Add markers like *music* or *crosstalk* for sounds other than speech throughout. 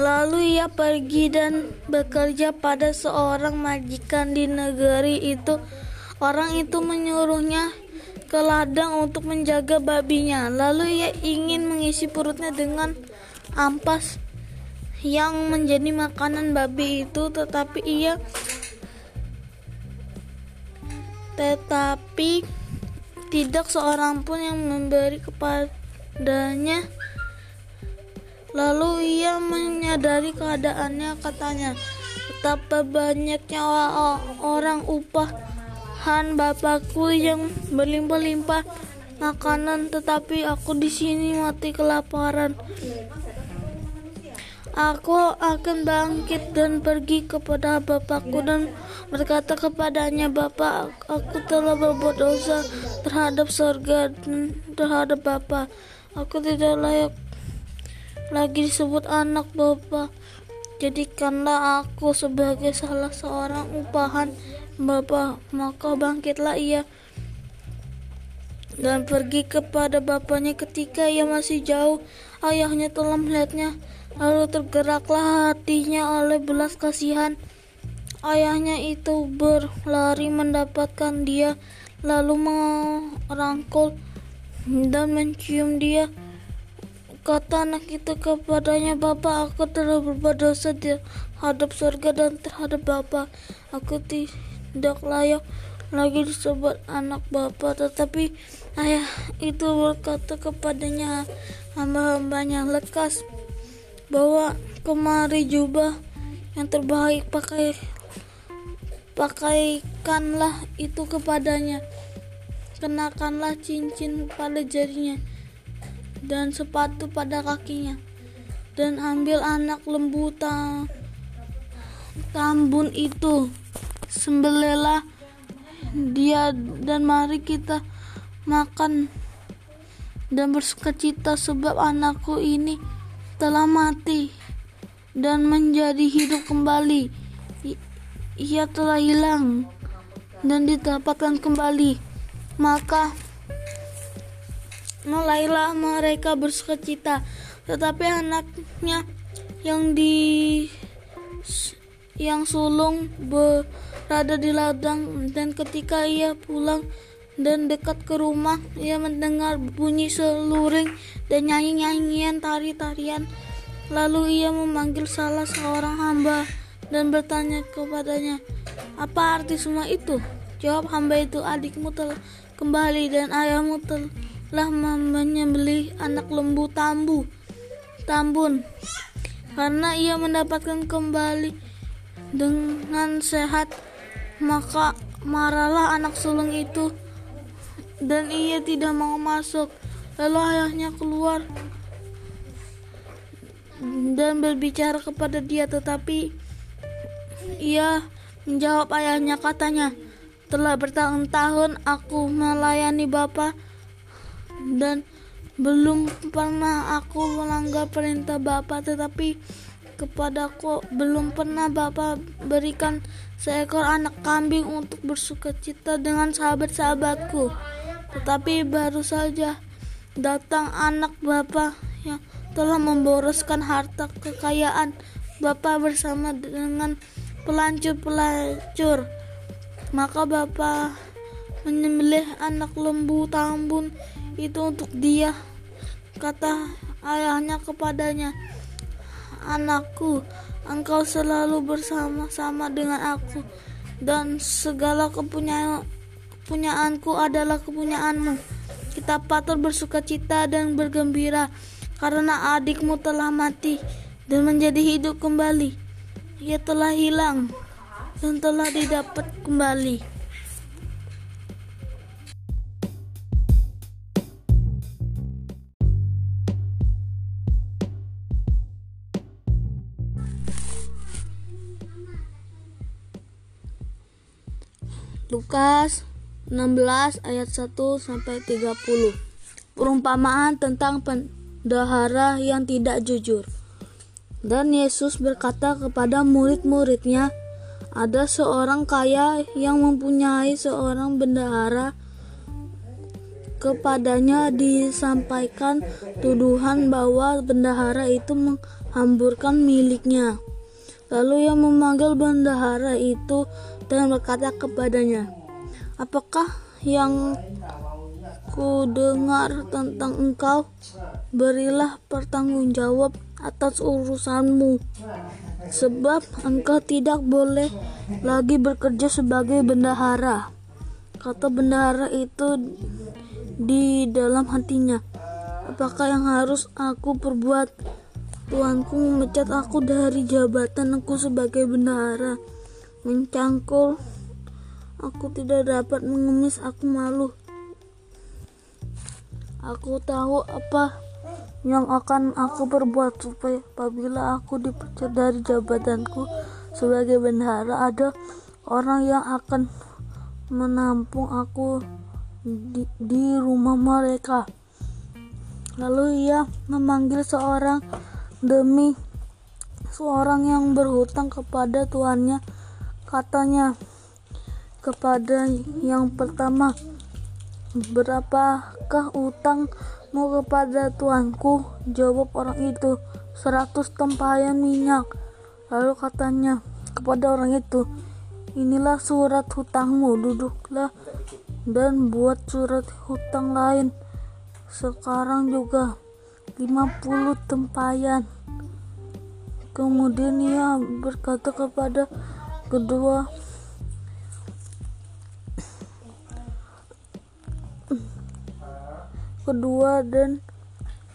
Lalu ia pergi dan bekerja pada seorang majikan di negeri itu. Orang itu menyuruhnya ke ladang untuk menjaga babinya. Lalu ia ingin mengisi perutnya dengan ampas yang menjadi makanan babi itu, tetapi ia tetapi tidak seorang pun yang memberi kepadanya. Lalu ia menyadari keadaannya, katanya, betapa banyaknya orang upahan bapakku yang berlimpah-limpah makanan, tetapi aku di sini mati kelaparan. Aku akan bangkit dan pergi kepada bapakku dan berkata kepadanya, Bapak, aku telah berbuat dosa terhadap surga dan terhadap Bapak. Aku tidak layak lagi disebut anak Bapak. Jadikanlah aku sebagai salah seorang upahan Bapak. Maka bangkitlah ia dan pergi kepada bapaknya ketika ia masih jauh. Ayahnya telah melihatnya Lalu tergeraklah hatinya oleh belas kasihan. Ayahnya itu berlari mendapatkan dia, lalu merangkul dan mencium dia. Kata anak itu kepadanya, Bapak, aku telah berbuat dosa terhadap surga dan terhadap Bapak. Aku tidak layak lagi disebut anak Bapak. Tetapi ayah itu berkata kepadanya, hamba-hambanya lekas bawa kemari jubah yang terbaik pakai pakaikanlah itu kepadanya kenakanlah cincin pada jarinya dan sepatu pada kakinya dan ambil anak lembu tambun itu sembelilah dia dan mari kita makan dan bersukacita sebab anakku ini telah mati dan menjadi hidup kembali. Ia telah hilang dan didapatkan kembali. Maka mulailah mereka bersukacita. Tetapi anaknya yang di yang sulung berada di ladang dan ketika ia pulang dan dekat ke rumah ia mendengar bunyi seluring dan nyanyi-nyanyian tari-tarian lalu ia memanggil salah seorang hamba dan bertanya kepadanya apa arti semua itu jawab hamba itu adikmu telah kembali dan ayahmu telah menyembelih anak lembu tambu tambun karena ia mendapatkan kembali dengan sehat maka marahlah anak sulung itu dan ia tidak mau masuk. Lalu ayahnya keluar dan berbicara kepada dia, tetapi ia menjawab ayahnya katanya, telah bertahun-tahun aku melayani Bapak dan belum pernah aku melanggar perintah Bapak, tetapi kepadaku belum pernah Bapak berikan seekor anak kambing untuk bersuka cita dengan sahabat-sahabatku. Tetapi baru saja datang anak bapak yang telah memboroskan harta kekayaan bapak bersama dengan pelacur-pelacur. Maka bapak menyembelih anak lembu tambun itu untuk dia. Kata ayahnya kepadanya, Anakku, engkau selalu bersama-sama dengan aku dan segala kepunyaan kepunyaanku adalah kepunyaanmu. Kita patut bersuka cita dan bergembira karena adikmu telah mati dan menjadi hidup kembali. Ia telah hilang dan telah didapat kembali. Lukas 16 ayat 1 sampai 30. Perumpamaan tentang pendahara yang tidak jujur. Dan Yesus berkata kepada murid-muridnya, ada seorang kaya yang mempunyai seorang bendahara kepadanya disampaikan tuduhan bahwa bendahara itu menghamburkan miliknya. Lalu ia memanggil bendahara itu dan berkata kepadanya, "Apakah yang ku dengar tentang engkau? Berilah pertanggungjawab atas urusanmu, sebab engkau tidak boleh lagi bekerja sebagai bendahara." Kata bendahara itu di dalam hatinya. Apakah yang harus aku perbuat? Tuanku memecat aku dari jabatan aku sebagai bendahara. Mencangkul aku tidak dapat mengemis, aku malu. Aku tahu apa yang akan aku perbuat supaya apabila aku dipecat dari jabatanku sebagai bendahara ada orang yang akan menampung aku di, di rumah mereka. Lalu ia memanggil seorang demi seorang yang berhutang kepada tuannya. Katanya kepada yang pertama, "Berapakah utangmu kepada tuanku?" Jawab orang itu, "Seratus tempayan minyak." Lalu katanya kepada orang itu, "Inilah surat hutangmu, duduklah dan buat surat hutang lain sekarang juga 50 tempayan kemudian ia berkata kepada kedua. Kedua dan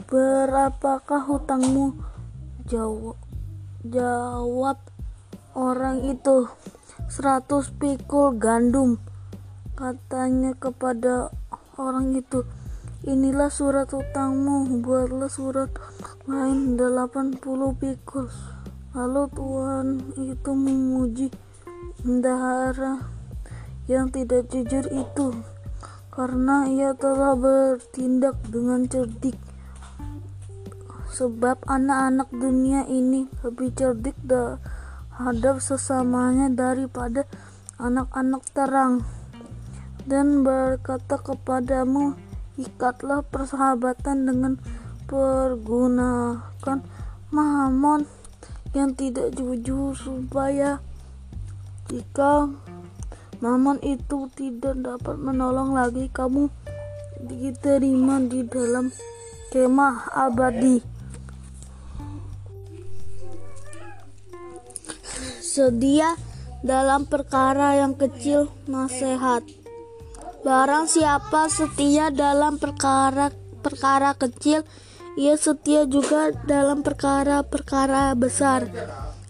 berapakah hutangmu? Jawab jawab orang itu. 100 pikul gandum Katanya kepada orang itu, inilah surat utangmu, buatlah surat lain 80 pikul. Lalu Tuhan itu memuji bendahara yang tidak jujur itu karena ia telah bertindak dengan cerdik. Sebab anak-anak dunia ini lebih cerdik terhadap sesamanya daripada anak-anak terang. Dan berkata kepadamu, ikatlah persahabatan dengan pergunakan Mahamon yang tidak jujur supaya jika Mammon itu tidak dapat menolong lagi kamu diterima di dalam kemah abadi. Sedia dalam perkara yang kecil nasihat. Barang siapa setia dalam perkara-perkara kecil, ia setia juga dalam perkara-perkara besar.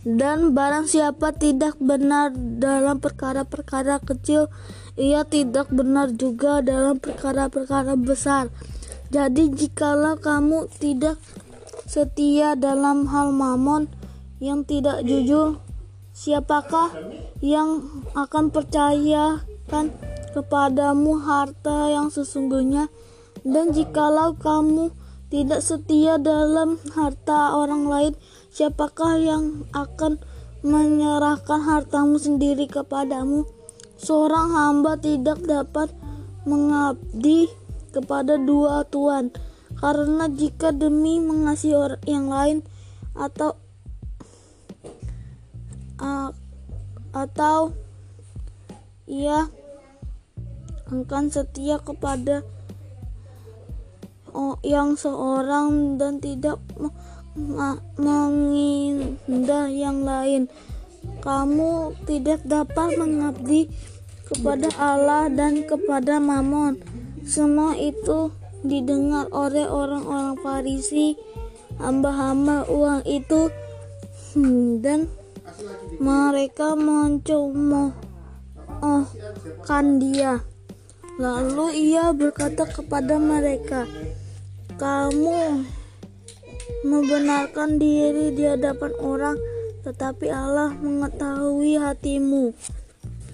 Dan barang siapa tidak benar dalam perkara-perkara kecil, ia tidak benar juga dalam perkara-perkara besar. Jadi jikalau kamu tidak setia dalam hal mamon yang tidak jujur, siapakah yang akan percayakan kepadamu harta yang sesungguhnya dan jikalau kamu tidak setia dalam harta orang lain siapakah yang akan menyerahkan hartamu sendiri kepadamu? Seorang hamba tidak dapat mengabdi kepada dua tuan karena jika demi mengasihi orang yang lain atau atau ia akan setia kepada yang seorang dan tidak mengindah yang lain. Kamu tidak dapat mengabdi kepada Allah dan kepada Mammon. Semua itu didengar oleh orang-orang Farisi, hamba-hamba uang itu, hmm, dan mereka mencomohkan dia. Lalu ia berkata kepada mereka, "Kamu membenarkan diri di hadapan orang, tetapi Allah mengetahui hatimu.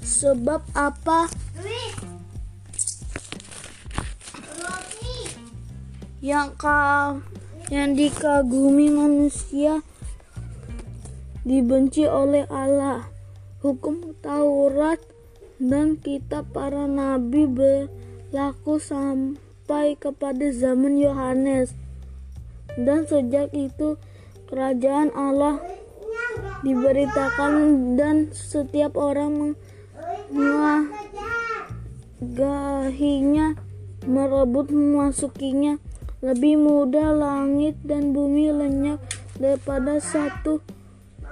Sebab apa yang kau yang dikagumi manusia dibenci oleh Allah. Hukum Taurat dan kitab para nabi berlaku sampai kepada zaman Yohanes. Dan sejak itu kerajaan Allah diberitakan dan setiap orang mengagahinya merebut memasukinya lebih mudah langit dan bumi lenyap daripada satu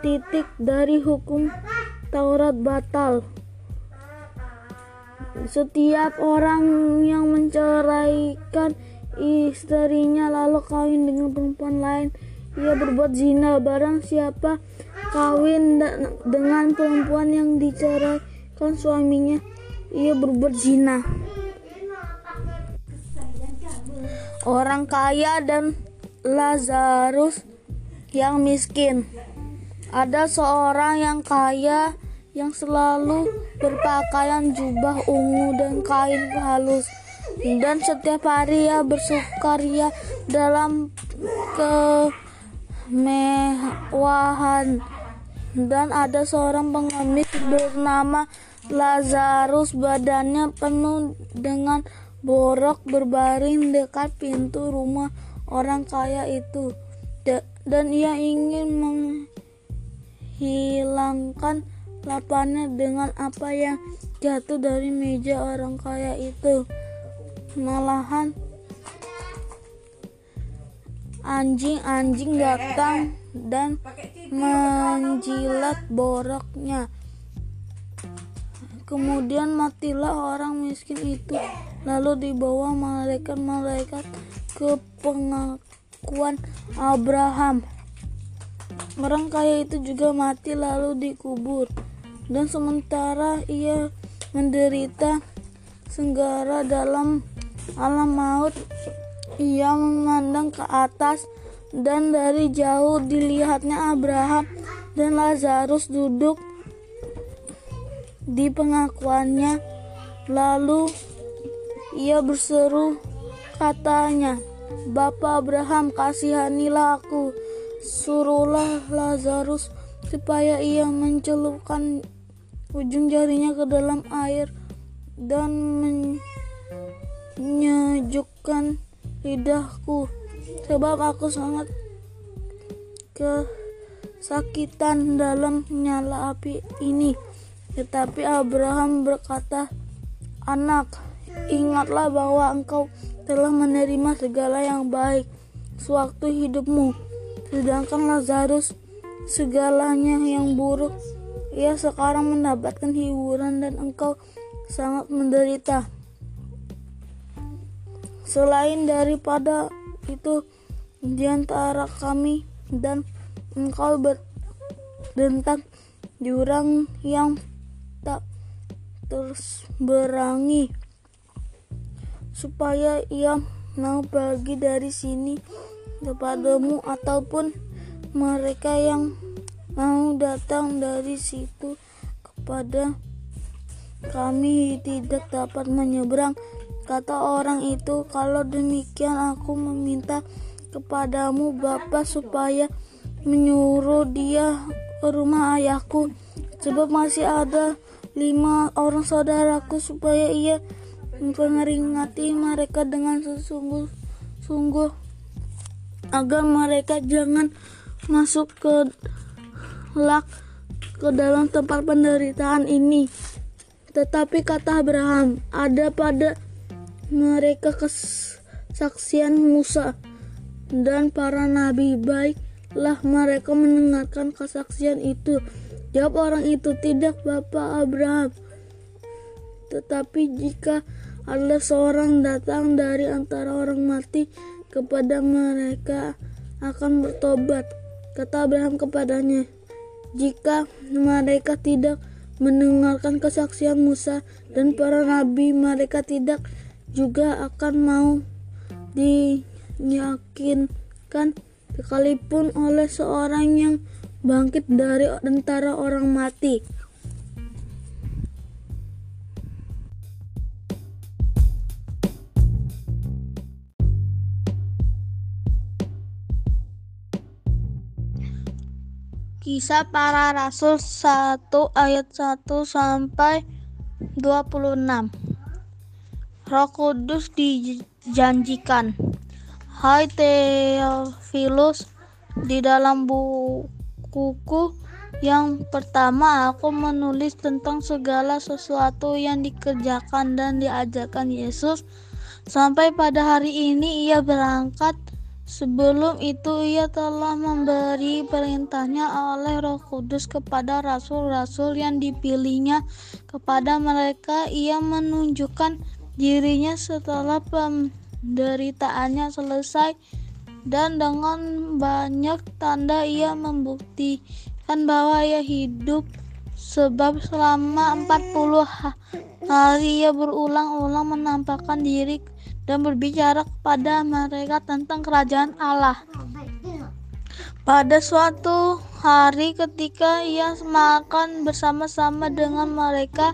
titik dari hukum Taurat batal. Setiap orang yang menceraikan istrinya lalu kawin dengan perempuan lain, ia berbuat zina. Barang siapa kawin dengan perempuan yang diceraikan suaminya, ia berbuat zina. Orang kaya dan Lazarus yang miskin. Ada seorang yang kaya yang selalu berpakaian jubah ungu dan kain halus dan setiap hari ia bersukaria dalam kemewahan dan ada seorang pengemis bernama Lazarus badannya penuh dengan borok berbaring dekat pintu rumah orang kaya itu dan ia ingin menghilangkan lapangnya dengan apa yang jatuh dari meja orang kaya itu. Malahan. Anjing-anjing datang dan menjilat boroknya. Kemudian matilah orang miskin itu, lalu dibawa malaikat-malaikat ke pengakuan Abraham. Orang kaya itu juga mati lalu dikubur. Dan sementara ia menderita senggara dalam alam maut ia memandang ke atas dan dari jauh dilihatnya Abraham dan Lazarus duduk di pengakuannya. Lalu ia berseru katanya Bapak Abraham kasihanilah aku. Suruhlah Lazarus supaya ia mencelupkan ujung jarinya ke dalam air dan menyejukkan lidahku sebab aku sangat kesakitan dalam nyala api ini tetapi Abraham berkata anak ingatlah bahwa engkau telah menerima segala yang baik sewaktu hidupmu sedangkan Lazarus segalanya yang buruk ia sekarang mendapatkan hiburan dan engkau sangat menderita. Selain daripada itu, di antara kami dan engkau berdentang jurang yang tak terus berangi supaya ia mau pergi dari sini kepadamu ataupun mereka yang mau datang dari situ kepada kami tidak dapat menyeberang kata orang itu kalau demikian aku meminta kepadamu Bapak supaya menyuruh dia ke rumah ayahku sebab masih ada lima orang saudaraku supaya ia memperingati mereka dengan sesungguh-sungguh agar mereka jangan masuk ke lak ke dalam tempat penderitaan ini. Tetapi kata Abraham, ada pada mereka kesaksian Musa dan para nabi baiklah mereka mendengarkan kesaksian itu. Jawab orang itu, tidak Bapak Abraham. Tetapi jika ada seorang datang dari antara orang mati kepada mereka akan bertobat. Kata Abraham kepadanya, jika mereka tidak mendengarkan kesaksian Musa dan para nabi, mereka tidak juga akan mau diyakinkan sekalipun oleh seorang yang bangkit dari antara orang mati. Kisah para Rasul 1 ayat 1 sampai 26 Roh Kudus dijanjikan. Hai Theophilus, di dalam bukuku yang pertama aku menulis tentang segala sesuatu yang dikerjakan dan diajarkan Yesus. Sampai pada hari ini ia berangkat. Sebelum itu ia telah memberi perintahnya oleh Roh Kudus kepada rasul-rasul yang dipilihnya. Kepada mereka ia menunjukkan dirinya setelah penderitaannya selesai dan dengan banyak tanda ia membuktikan bahwa ia hidup sebab selama 40 hari ia berulang-ulang menampakkan diri dan berbicara kepada mereka tentang kerajaan Allah. Pada suatu hari ketika ia makan bersama-sama dengan mereka,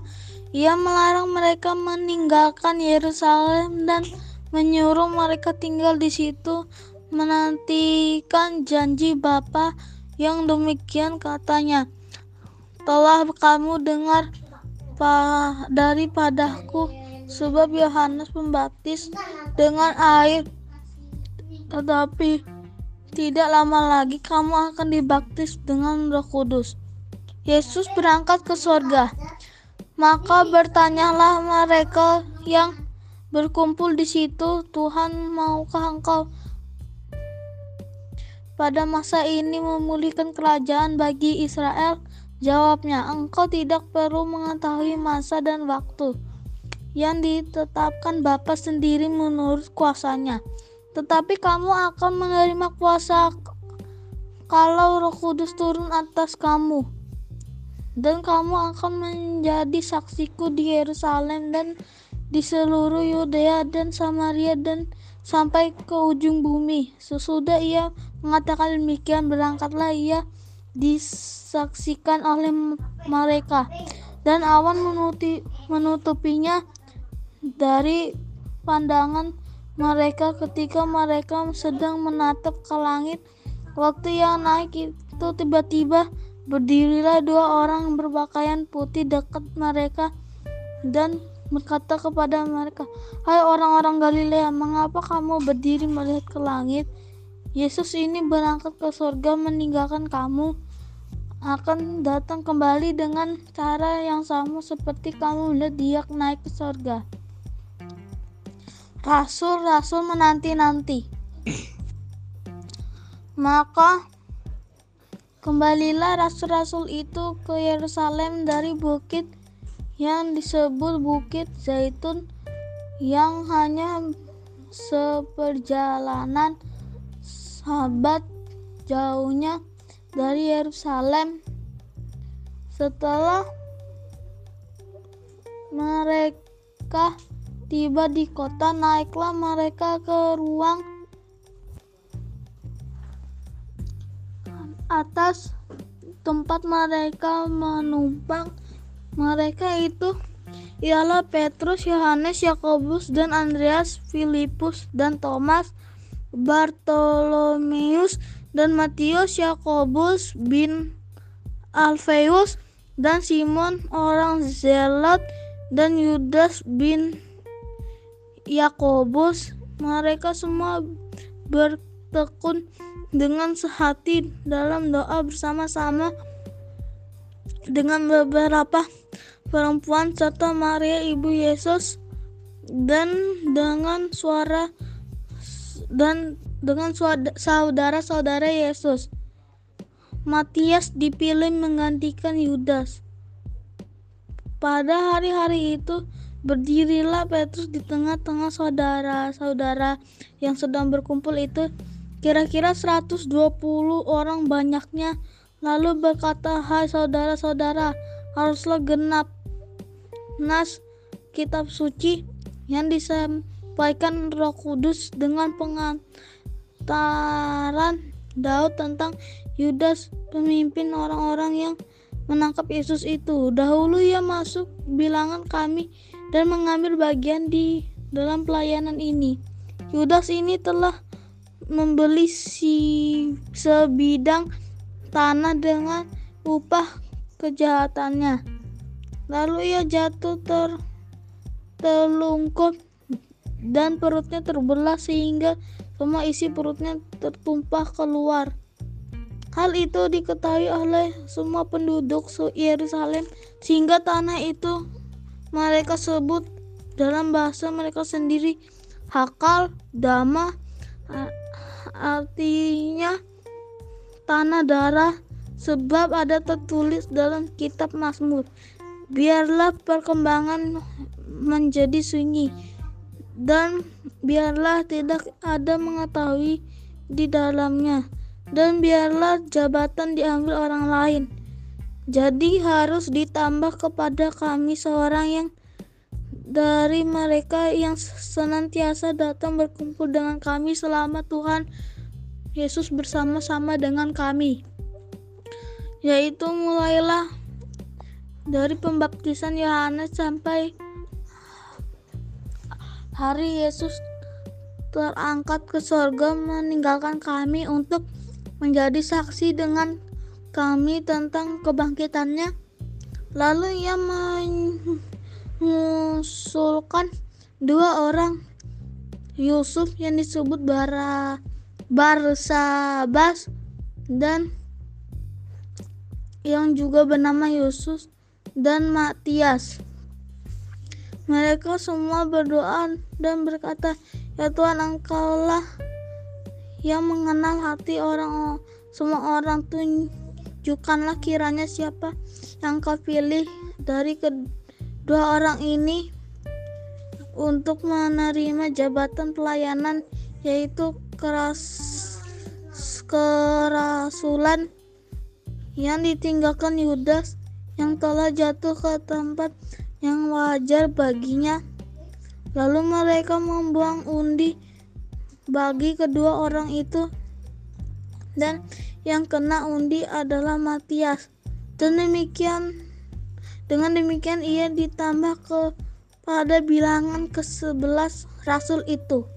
ia melarang mereka meninggalkan Yerusalem dan menyuruh mereka tinggal di situ menantikan janji Bapa yang demikian katanya. Telah kamu dengar daripadaku sebab Yohanes Pembaptis dengan air tetapi tidak lama lagi kamu akan dibaptis dengan Roh Kudus. Yesus berangkat ke sorga. Maka bertanyalah mereka yang berkumpul di situ, Tuhan maukah engkau pada masa ini memulihkan kerajaan bagi Israel? Jawabnya, engkau tidak perlu mengetahui masa dan waktu yang ditetapkan Bapa sendiri menurut kuasanya. Tetapi kamu akan menerima kuasa kalau Roh Kudus turun atas kamu. Dan kamu akan menjadi saksiku di Yerusalem dan di seluruh Yudea dan Samaria dan sampai ke ujung bumi. Sesudah ia mengatakan demikian, berangkatlah ia disaksikan oleh mereka dan awan menutupi, menutupinya dari pandangan mereka ketika mereka sedang menatap ke langit. Waktu yang naik itu tiba-tiba berdirilah dua orang berpakaian putih dekat mereka dan berkata kepada mereka, Hai orang-orang Galilea, mengapa kamu berdiri melihat ke langit? Yesus ini berangkat ke surga meninggalkan kamu akan datang kembali dengan cara yang sama seperti kamu melihat dia naik ke surga. Rasul-rasul menanti-nanti. *clears throat* Maka kembalilah rasul-rasul itu ke Yerusalem dari bukit yang disebut Bukit Zaitun yang hanya seperjalanan sahabat jauhnya dari Yerusalem. Setelah mereka Tiba di kota, naiklah mereka ke ruang atas tempat mereka menumpang. Mereka itu ialah Petrus, Yohanes, Yakobus, dan Andreas, Filipus, dan Thomas, Bartolomeus, dan Matius, Yakobus bin Alfeus, dan Simon orang Zealot, dan Yudas bin Yakobus, mereka semua bertekun dengan sehati dalam doa bersama-sama dengan beberapa perempuan serta Maria ibu Yesus dan dengan suara dan dengan saudara-saudara Yesus. Matias dipilih menggantikan Yudas. Pada hari-hari itu, Berdirilah Petrus di tengah-tengah saudara-saudara yang sedang berkumpul itu, kira-kira 120 orang banyaknya, lalu berkata, "Hai saudara-saudara, haruslah genap nas kitab suci yang disampaikan Roh Kudus dengan pengantaran Daud tentang Yudas, pemimpin orang-orang yang menangkap Yesus itu. Dahulu ia masuk bilangan kami dan mengambil bagian di dalam pelayanan ini. Yudas ini telah membeli si sebidang tanah dengan upah kejahatannya. Lalu ia jatuh ter telungkup dan perutnya terbelah sehingga semua isi perutnya tertumpah keluar. Hal itu diketahui oleh semua penduduk Yerusalem sehingga tanah itu mereka sebut dalam bahasa mereka sendiri Hakal Dama artinya tanah darah sebab ada tertulis dalam kitab Mazmur biarlah perkembangan menjadi sunyi dan biarlah tidak ada mengetahui di dalamnya dan biarlah jabatan diambil orang lain. Jadi harus ditambah kepada kami seorang yang dari mereka yang senantiasa datang berkumpul dengan kami selama Tuhan Yesus bersama-sama dengan kami. Yaitu mulailah dari pembaptisan Yohanes sampai hari Yesus terangkat ke sorga meninggalkan kami untuk menjadi saksi dengan kami tentang kebangkitannya. Lalu ia mengusulkan dua orang Yusuf yang disebut Bara Barsabas dan yang juga bernama Yusuf dan Matias. Mereka semua berdoa dan berkata, "Ya Tuhan, Engkaulah yang mengenal hati orang semua orang tunjukkanlah kiranya siapa yang kau pilih dari kedua orang ini untuk menerima jabatan pelayanan yaitu keras kerasulan yang ditinggalkan Yudas yang telah jatuh ke tempat yang wajar baginya. Lalu mereka membuang undi bagi kedua orang itu. Dan yang kena undi adalah Matias. Dan demikian dengan demikian ia ditambah kepada bilangan ke-11 rasul itu